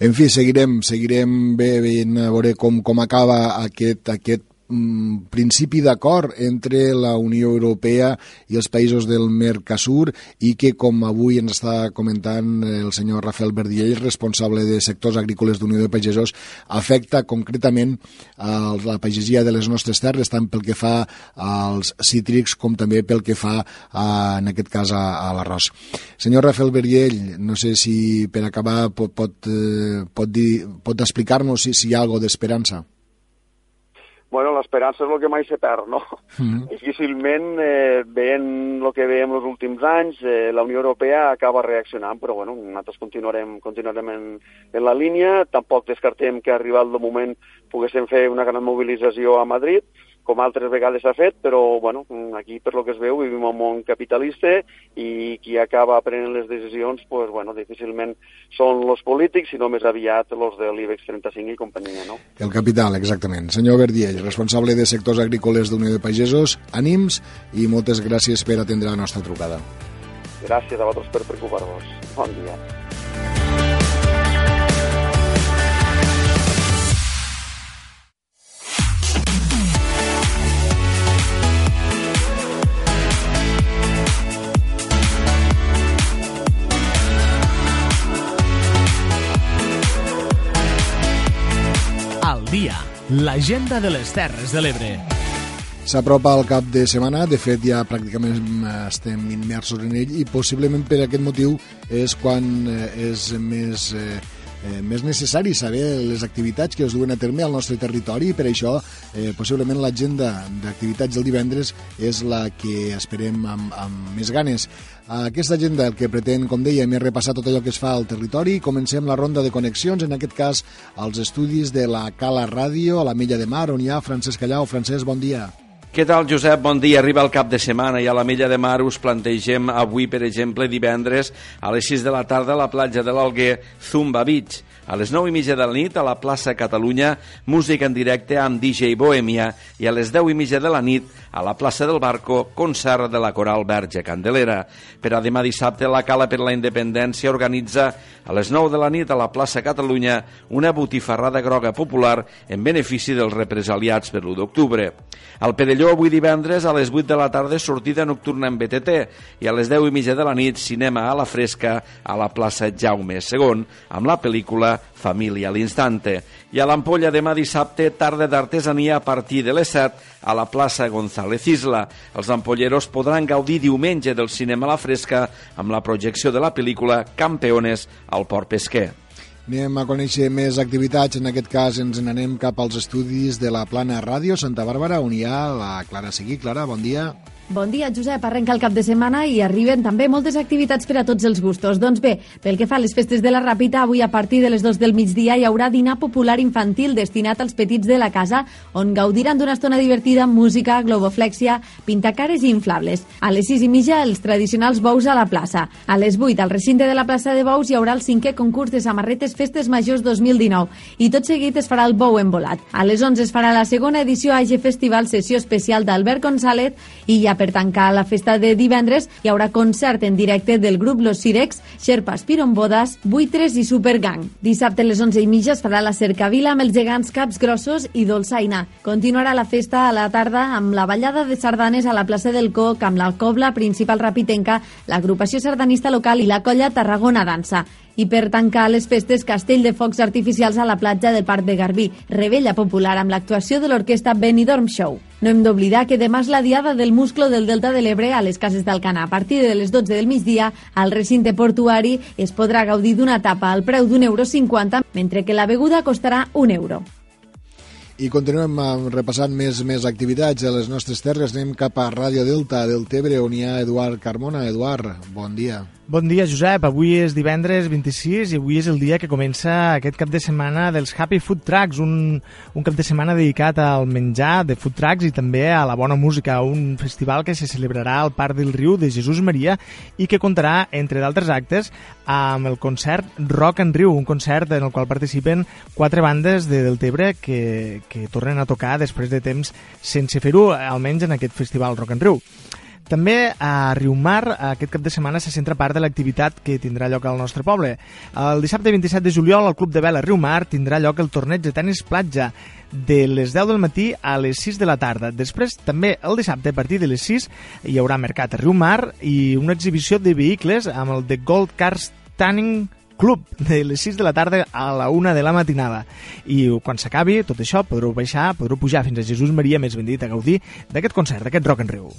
En fi, seguirem, seguirem bé veient a veure com, com acaba aquest, aquest principi d'acord entre la Unió Europea i els països del Mercosur i que, com avui ens està comentant el senyor Rafael Verdiell, responsable de sectors agrícoles d'Unió de Pagesos, afecta concretament a la pagesia de les nostres terres, tant pel que fa als cítrics com també pel que fa, a, en aquest cas, a, a l'arròs. Senyor Rafael Verdiell, no sé si per acabar pot, pot, eh, pot, dir, pot explicar-nos si, si hi ha alguna d'esperança bueno, l'esperança és el que mai se perd, no? Mm. Difícilment, eh, veient el que veiem els últims anys, eh, la Unió Europea acaba reaccionant, però bueno, nosaltres continuarem, continuarem en, en la línia, tampoc descartem que arribat el moment poguéssim fer una gran mobilització a Madrid, com altres vegades s'ha fet, però bueno, aquí per lo que es veu vivim un món capitalista i qui acaba prenent les decisions pues, bueno, difícilment són els polítics, sinó més aviat els de l'IBEX 35 i companyia. No? El capital, exactament. Senyor Verdiell, responsable de sectors agrícoles d'Unió de Pagesos, ànims i moltes gràcies per atendre la nostra trucada. Gràcies a vosaltres per preocupar-vos. Bon dia. L'agenda de les Terres de l'Ebre. S'apropa el cap de setmana, de fet ja pràcticament estem immersos en ell i possiblement per aquest motiu és quan eh, és més eh, eh, més necessari saber les activitats que es duen a terme al nostre territori i per això eh, possiblement l'agenda d'activitats del divendres és la que esperem amb, amb més ganes. Aquesta agenda el que pretén, com dèiem, és repassar tot allò que es fa al territori. Comencem la ronda de connexions, en aquest cas als estudis de la Cala Ràdio, a la Mella de Mar, on hi ha Francesc Callau. Francesc, bon dia. Què tal, Josep? Bon dia. Arriba el cap de setmana i a la Mella de Mar us plantegem avui, per exemple, divendres a les 6 de la tarda a la platja de l'Alguer Zumba Beach. A les 9 i mitja de la nit, a la plaça Catalunya, música en directe amb DJ Bohemia i a les 10 i mitja de la nit, a la plaça del Barco, concert de la Coral Verge Candelera. Per a demà dissabte, la Cala per la Independència organitza a les 9 de la nit a la plaça Catalunya una botifarrada groga popular en benefici dels represaliats per l'1 d'octubre. Al Pedelló, avui divendres, a les 8 de la tarda, sortida nocturna en BTT i a les 10 i mitja de la nit, cinema a la fresca a la plaça Jaume II, amb la pel·lícula Família a l'instante. I a l'Ampolla demà dissabte, tarda d'artesania a partir de les 7 a la plaça González Isla. Els ampolleros podran gaudir diumenge del cinema a la fresca amb la projecció de la pel·lícula Campeones al Port Pesquer. Anem a conèixer més activitats. En aquest cas ens n'anem cap als estudis de la Plana Ràdio Santa Bàrbara, on hi ha la Clara Seguí. Clara, bon dia. Bon dia, Josep. Arrenca el cap de setmana i arriben també moltes activitats per a tots els gustos. Doncs bé, pel que fa a les festes de la Ràpita, avui a partir de les 2 del migdia hi haurà dinar popular infantil destinat als petits de la casa, on gaudiran d'una estona divertida amb música, globoflexia, pintacares i inflables. A les 6 i mitja, els tradicionals bous a la plaça. A les 8, al recinte de la plaça de bous, hi haurà el cinquè concurs de samarretes Festes Majors 2019 i tot seguit es farà el bou embolat. A les 11 es farà la segona edició AG Festival, sessió especial d'Albert González i ja per tancar la festa de divendres hi haurà concert en directe del grup Los Sirex, Xerpas Pirombodas, Buitres i Supergang. Dissabte a les 11 i mitja es farà la cercavila amb els gegants caps grossos i dolçaina. Continuarà la festa a la tarda amb la ballada de sardanes a la plaça del Coc amb la cobla principal rapitenca, l'agrupació sardanista local i la colla Tarragona Dansa i per tancar les festes Castell de Focs Artificials a la platja del Parc de Garbí, rebella popular amb l'actuació de l'orquestra Benidorm Show. No hem d'oblidar que demà és la diada del musclo del Delta de l'Ebre a les cases d'Alcanar. A partir de les 12 del migdia, al recinte portuari es podrà gaudir d'una tapa al preu d'un euro 50, mentre que la beguda costarà un euro. I continuem repassant més més activitats a les nostres terres. Anem cap a Ràdio Delta del Tebre, on hi ha Eduard Carmona. Eduard, bon dia. Bon dia, Josep. Avui és divendres 26 i avui és el dia que comença aquest cap de setmana dels Happy Food Trucks, un, un cap de setmana dedicat al menjar de food trucks i també a la bona música, un festival que se celebrarà al Parc del Riu de Jesús Maria i que comptarà, entre d'altres actes, amb el concert Rock en Riu, un concert en el qual participen quatre bandes de Deltebre que, que tornen a tocar després de temps sense fer-ho, almenys en aquest festival Rock en Riu. També a Riumar aquest cap de setmana se centra part de l'activitat que tindrà lloc al nostre poble. El dissabte 27 de juliol al Club de Vela Riumar tindrà lloc el torneig de tenis platja de les 10 del matí a les 6 de la tarda. Després, també el dissabte, a partir de les 6, hi haurà mercat a Riumar i una exhibició de vehicles amb el de Gold Cars Tanning Club de les 6 de la tarda a la 1 de la matinada. I quan s'acabi tot això podreu baixar, podreu pujar fins a Jesús Maria, més ben dit, a gaudir d'aquest concert, d'aquest Rock en Riu.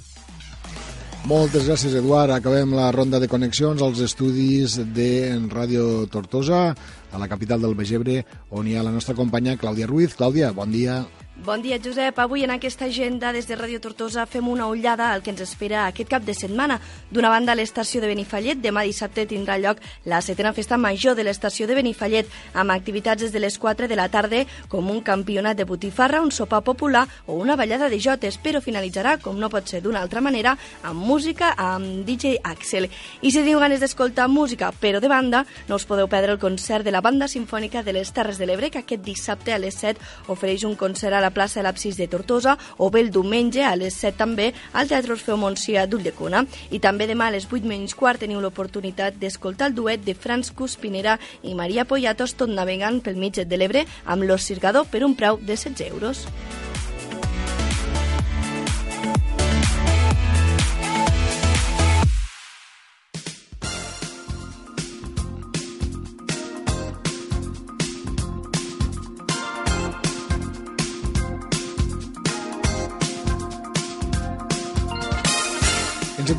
Moltes gràcies, Eduard. Acabem la ronda de connexions als estudis de Ràdio Tortosa, a la capital del Begebre, on hi ha la nostra companya Clàudia Ruiz. Clàudia, bon dia. Bon dia, Josep. Avui en aquesta agenda des de Ràdio Tortosa fem una ullada al que ens espera aquest cap de setmana. D'una banda, l'estació de Benifallet, demà dissabte tindrà lloc la setena festa major de l'estació de Benifallet, amb activitats des de les 4 de la tarda, com un campionat de botifarra, un sopar popular o una ballada de jotes, però finalitzarà, com no pot ser d'una altra manera, amb música amb DJ Axel. I si teniu ganes d'escoltar música, però de banda, no us podeu perdre el concert de la Banda Sinfònica de les Terres de l'Ebre, que aquest dissabte a les 7 ofereix un concert a la plaça de l'Absis de Tortosa o bé el diumenge a les 7 també al Teatre Orfeo Montsià d'Ulldecona. I també demà a les 8 menys quart teniu l'oportunitat d'escoltar el duet de Franz Cuspinera i Maria Poyatos tot navegant pel mig de l'Ebre amb l'Os Cirgador per un preu de 16 euros.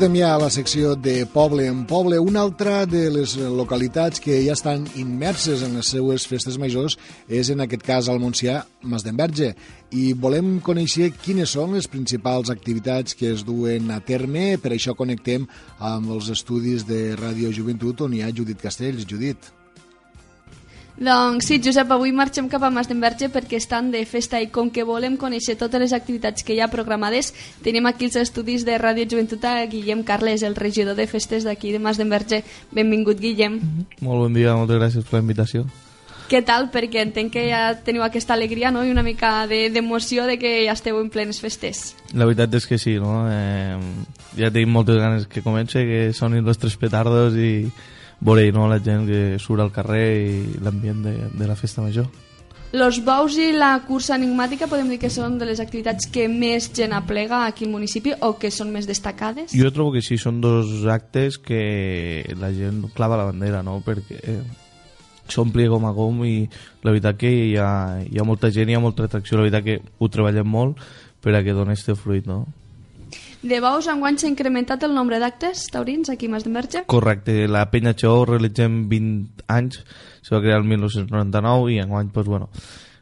Encetem ja a la secció de Poble en Poble. Una altra de les localitats que ja estan immerses en les seues festes majors és, en aquest cas, al Montsià, Mas d'Enverge. I volem conèixer quines són les principals activitats que es duen a terme. Per això connectem amb els estudis de Ràdio Joventut, on hi ha Judit Castells. Judit. Doncs sí, Josep, avui marxem cap a Mas d'Enverge perquè estan de festa i com que volem conèixer totes les activitats que hi ha programades, tenim aquí els estudis de Ràdio Joventut a Guillem Carles, el regidor de festes d'aquí de Mas d'Enverge. Benvingut, Guillem. Molt bon dia, moltes gràcies per la invitació. Què tal? Perquè entenc que ja teniu aquesta alegria no? i una mica d'emoció de, de que ja esteu en plenes festes. La veritat és que sí, no? Eh, ja tenim moltes ganes que comence, que sonin los tres petardos i veure no, la gent que surt al carrer i l'ambient de, de la festa major. Los bous i la cursa enigmàtica podem dir que són de les activitats que més gent aplega aquí al municipi o que són més destacades? Jo trobo que sí, són dos actes que la gent clava la bandera, no? Perquè eh, s'ompli gom a gom i la veritat que hi ha, hi ha molta gent, hi ha molta atracció, la veritat que ho treballem molt per a que doni este fruit, no? De bous, enguany s'ha incrementat el nombre d'actes taurins aquí a Mas d'Enverge? Correcte, la Penya Xou realitzem 20 anys, se va crear el 1999 i enguany, pues, bueno,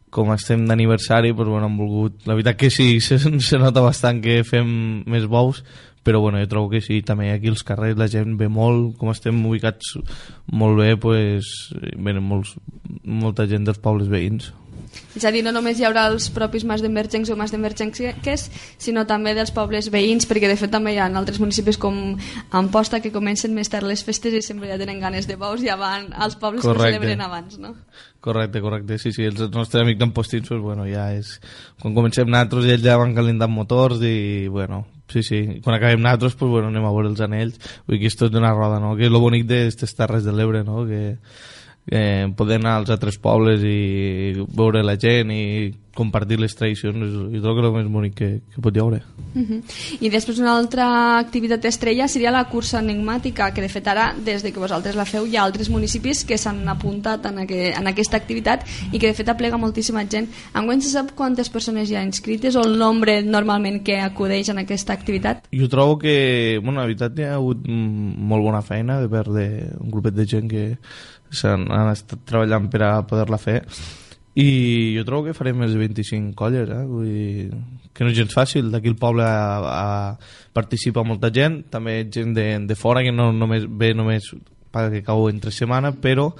com estem d'aniversari, pues, bueno, hem volgut... La veritat que sí, se, se nota bastant que fem més bous, però bueno, jo trobo que sí, també aquí als carrers la gent ve molt, com estem ubicats molt bé, pues, venen molts, molta gent dels pobles veïns. És a dir, no només hi haurà els propis mas d'emergents o mas d'emergències, sinó també dels pobles veïns, perquè de fet també hi ha altres municipis com Amposta que comencen més tard les festes i sempre ja tenen ganes de bous i ja van als pobles correcte. que celebren abans, no? Correcte, correcte, sí, sí, els nostres amics d'Ampostins, pues, bueno, ja és... Quan comencem nosaltres ells ja van calentant motors i, bueno, Sí, sí. Quan acabem nosaltres, pues, bueno, anem a veure els anells. Vull dir que és tot una roda, no? Que és lo bonic d'aquestes terres de l'Ebre, no? Que eh, poder anar als altres pobles i veure la gent i compartir les tradicions i tot el més bonic que, que pot hi haure. Uh -huh. I després una altra activitat estrella seria la cursa enigmàtica, que de fet ara, des de que vosaltres la feu, hi ha altres municipis que s'han apuntat en, aqu en aquesta activitat i que de fet aplega moltíssima gent. Enguany se sap quantes persones hi ha inscrites o el nombre normalment que acudeix en aquesta activitat? Jo trobo que, bueno, la veritat hi ha hagut molt bona feina de part d'un grupet de gent que s'han han estat treballant per a poder-la fer i jo trobo que farem més de 25 colles eh? Vull dir, que no és gens fàcil d'aquí al poble a, a participa molta gent també gent de, de fora que no només ve només perquè cau entre setmana però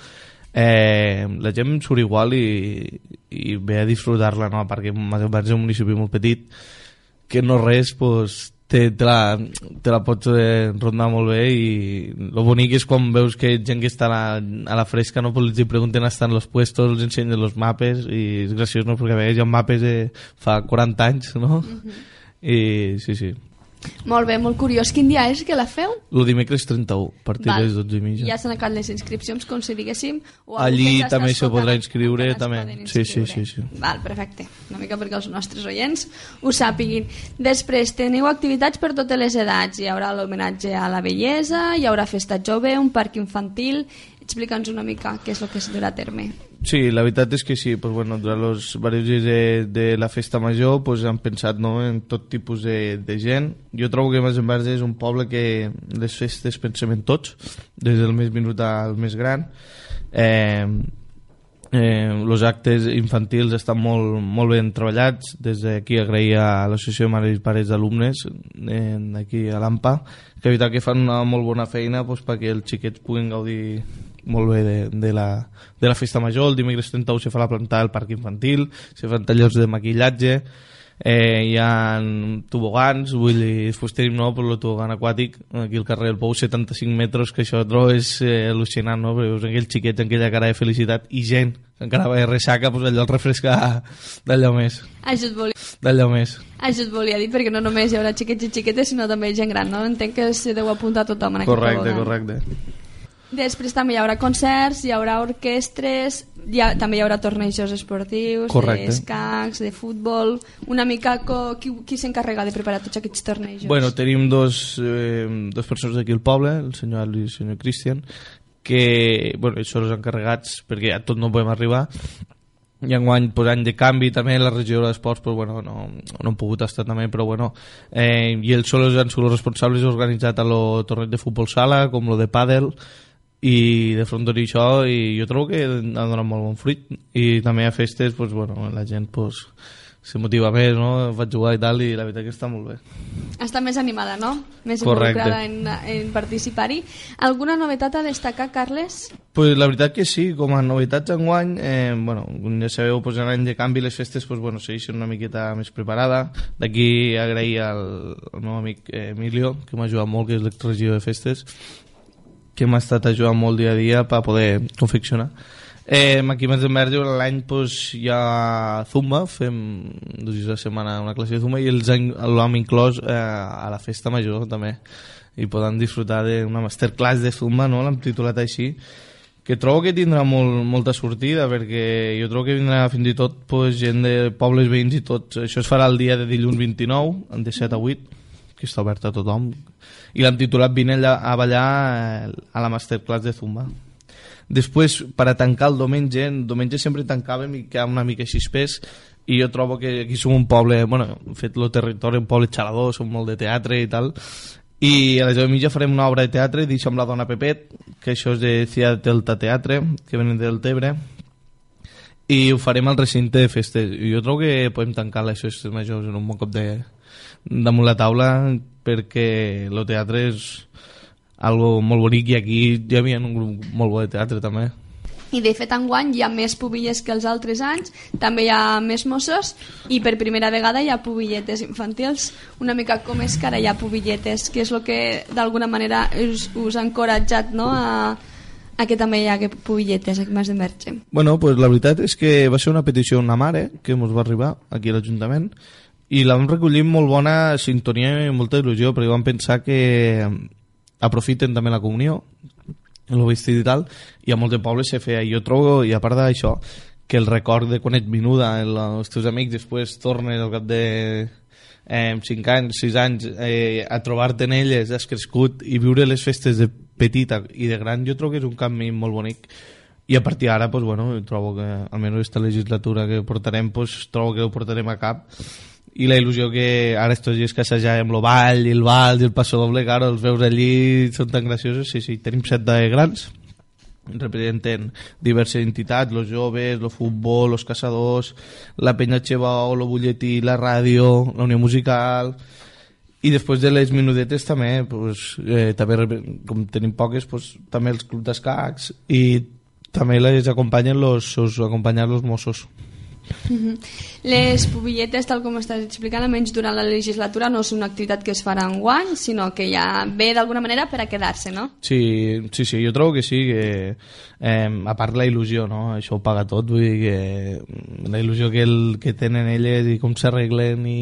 eh, la gent surt igual i, i ve a disfrutar-la no? perquè és un municipi molt petit que no res pues, te, te, la, te la pots eh, rondar molt bé i el bonic és quan veus que gent que està a la, a la fresca no, els pregunten estan los puestos, els ensenyen els mapes i és graciós no? perquè a vegades hi ha mapes de fa 40 anys no? Uh -huh. i sí, sí molt bé, molt curiós. Quin dia és que la feu? El dimecres 31, a partir Val. de les 12 i mitja. Ja s'han acabat les inscripcions, com si diguéssim? O Allí també se podrà inscriure. També. Sí, sí, sí, sí. Val, perfecte. Una mica perquè els nostres oients ho sàpiguin. Després, teniu activitats per totes les edats. Hi haurà l'homenatge a la bellesa, hi haurà festa jove, un parc infantil... Explica'ns una mica què és el que es durà a terme. Sí, la veritat és que sí, pues bueno, durant els diversos dies de, de la festa major pues, han pensat no, en tot tipus de, de gent. Jo trobo que Mas Verge és un poble que les festes pensem en tots, des del més minut al més gran. Eh, eh, actes infantils estan molt, molt ben treballats des d'aquí agrair a l'associació de mares i pares d'alumnes eh, aquí a l'AMPA que que fan una molt bona feina pues, perquè els xiquets puguin gaudir molt bé de, de, la, de la festa major. El dimecres 31 se fa la planta del parc infantil, se fan tallers de maquillatge, eh, hi ha tobogans, vull dir, després tenim no, per el tobogan aquàtic, aquí al carrer del Pou, 75 metres, que això trobo és eh, al·lucinant, no? perquè veus aquell xiquet, aquella cara de felicitat, i gent que encara va de ressaca, doncs allò el refresca d'allò més. Això et volia... D'allò més. Això et volia dir, perquè no només hi haurà xiquets i xiquetes, sinó també gent gran, no? Entenc que se deu apuntar tothom en correcte, aquest tobogan. Correcte, correcte. Després també hi haurà concerts, hi haurà orquestres, hi ha, també hi haurà tornejos esportius, d'escacs, de futbol... Una mica co, qui, qui s'encarrega de preparar tots aquests tornejos? Bueno, tenim dos, eh, dos persones d'aquí al poble, el senyor Ali i el senyor Cristian, que bueno, són els encarregats perquè a tot no podem arribar i enguany pues, any de canvi també la regió d'esports pues, bueno, no, no han pogut estar també però bueno eh, i ells sols han sigut els responsables organitzat a lo torneig de futbol sala com lo de pàdel i de front això i jo trobo que ha donat molt bon fruit i també a festes pues, bueno, la gent pues, se motiva més, no? Vaig jugar i tal, i la veritat que està molt bé. Està més animada, no? Més Correcte. involucrada en, en participar-hi. Alguna novetat a destacar, Carles? Pues la veritat que sí, com a novetats enguany, eh, bueno, ja sabeu, pues, en l'any de canvi les festes pues, bueno, segueixen una miqueta més preparada. D'aquí agrair al, al meu amic eh, Emilio, que m'ha ajudat molt, que és l'exregió de festes, que m'ha estat ajudant molt dia a dia per poder confeccionar. Eh, aquí més de Merge l'any pues, hi ha Zumba, fem dos dies a setmana una classe de Zumba i els l'hem inclòs eh, a la festa major també i poden disfrutar d'una masterclass de Zumba, no? l'hem titulat així que trobo que tindrà molt, molta sortida perquè jo trobo que vindrà fins i tot pues, gent de pobles veïns i tots això es farà el dia de dilluns 29 de 7 a 8 que està obert a tothom i l'hem titulat Vine a ballar eh, a la masterclass de Zumba Després, per a tancar el diumenge, el diumenge sempre tancàvem i quedava una mica espès i jo trobo que aquí som un poble, bueno, fet el territori, un poble xalador, som molt de teatre i tal, i a les 10 mitja farem una obra de teatre deixem la dona Pepet, que això és de Cia Delta Teatre, que venen del Tebre, i ho farem al recinte de festes. I jo trobo que podem tancar les festes majors en un bon cop de, damunt la taula perquè el teatre és algo molt bonic i aquí hi havia un grup molt bo de teatre també i de fet enguany hi ha més pubilles que els altres anys, també hi ha més mossos i per primera vegada hi ha pubilletes infantils. Una mica com és que ara hi ha pubilletes, que és el que d'alguna manera us, us ha encoratjat no? a, a que també hi hagi pubilletes aquí més de Merge. Bueno, pues la veritat és que va ser una petició d'una mare que ens va arribar aquí a l'Ajuntament i recollir amb molt bona sintonia i molta il·lusió perquè vam pensar que aprofiten també la comunió el vestit i tal i a molts de pobles se feia. Jo trobo i a part d'això que el record de quan ets menuda els teus amics després tornes al cap de eh, 5 anys, 6 anys eh, a trobar-te en elles, has crescut i viure les festes de petita i de gran jo trobo que és un canvi molt bonic. I a partir d'ara, pues, bueno, trobo que almenys aquesta legislatura que portarem pues, trobo que ho portarem a cap i la il·lusió que ara estos dies que assajàvem el ball i el ball i el passo doble, claro, els veus allí són tan graciosos, sí, sí, tenim set de grans representen diverses entitats, los joves, el futbol, los caçadors, la penya Xebao, el butlletí, la ràdio, la unió musical i després de les minudetes també, pues, eh, també com tenim poques, pues, també els clubs d'escacs i també les acompanyen los, los, acompanyar los Mossos. -huh. Les pubilletes, tal com estàs explicant, almenys durant la legislatura, no és una activitat que es farà en guany, sinó que ja ve d'alguna manera per a quedar-se, no? Sí, sí, sí, jo trobo que sí, que eh, a part la il·lusió, no? això ho paga tot, vull dir que la il·lusió que, el, que tenen elles i com s'arreglen i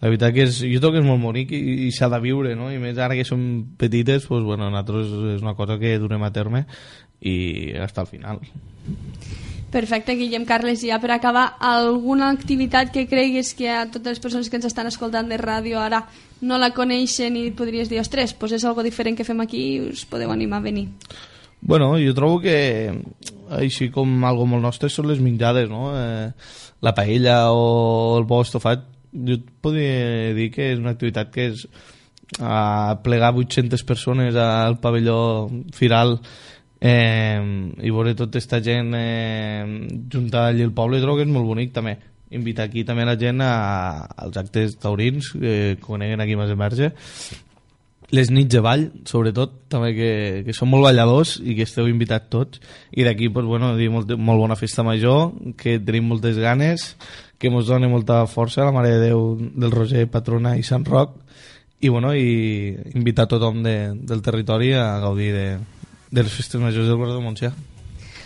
la veritat que és, jo trobo que és molt bonic i, i s'ha de viure, no? i més ara que som petites, pues, bueno, nosaltres és una cosa que durem a terme i hasta al final. Perfecte, Guillem Carles, ja per acabar, alguna activitat que creguis que a totes les persones que ens estan escoltant de ràdio ara no la coneixen i podries dir, ostres, pues és algo diferent que fem aquí i us podeu animar a venir? Bueno, jo trobo que així com algo molt nostre són les menjades, no? Eh, la paella o el bo estofat, jo podria dir que és una activitat que és a plegar 800 persones al pavelló firal eh, i veure tota aquesta gent eh, juntada allà al poble trobo que és molt bonic també. Invitar aquí també la gent a, als actes taurins que coneguen aquí més emerge les nits de ball, sobretot, també que, que són molt balladors i que esteu invitats tots. I d'aquí, pues, bueno, dir molt, molt bona festa major, que tenim moltes ganes, que ens doni molta força, la Mare de Déu del Roger, Patrona i Sant Roc, i, bueno, i invitar tothom de, del territori a gaudir de, de les festes majors del Guardó de Montsià.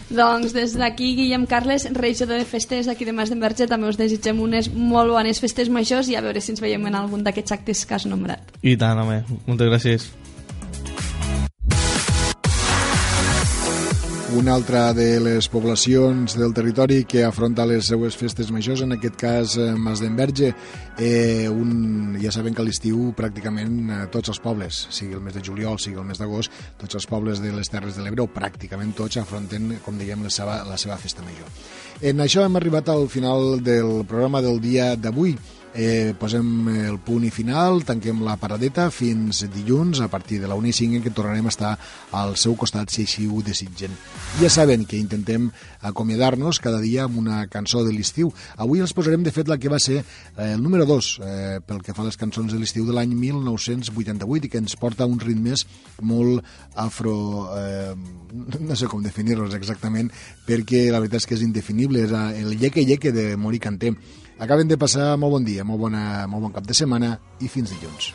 Doncs des d'aquí, Guillem Carles, regidor de festes aquí de Mas d'Enverge, també us desitgem unes molt bones festes majors i a veure si ens veiem en algun d'aquests actes que has nombrat. I tant, home. Moltes gràcies. Una altra de les poblacions del territori que afronta les seues festes majors, en aquest cas eh, Mas d'Enverge, eh, un, ja saben que a l'estiu pràcticament eh, tots els pobles, sigui el mes de juliol, sigui el mes d'agost, tots els pobles de les Terres de l'Ebre, pràcticament tots, afronten, com diguem, la seva, la seva festa major. En això hem arribat al final del programa del dia d'avui. Eh, posem el punt i final, tanquem la paradeta fins dilluns a partir de la 1 i 5 en què tornarem a estar al seu costat si així ho desitgen. Ja saben que intentem acomiadar-nos cada dia amb una cançó de l'estiu. Avui els posarem de fet la que va ser eh, el número 2 eh, pel que fa a les cançons de l'estiu de l'any 1988 i que ens porta uns ritmes molt afro... Eh, no sé com definir-los exactament perquè la veritat és que és indefinible, és el lleque lleque de Mori Canté. Acaben de passar molt bon dia, molt, bona, molt bon cap de setmana i fins dilluns.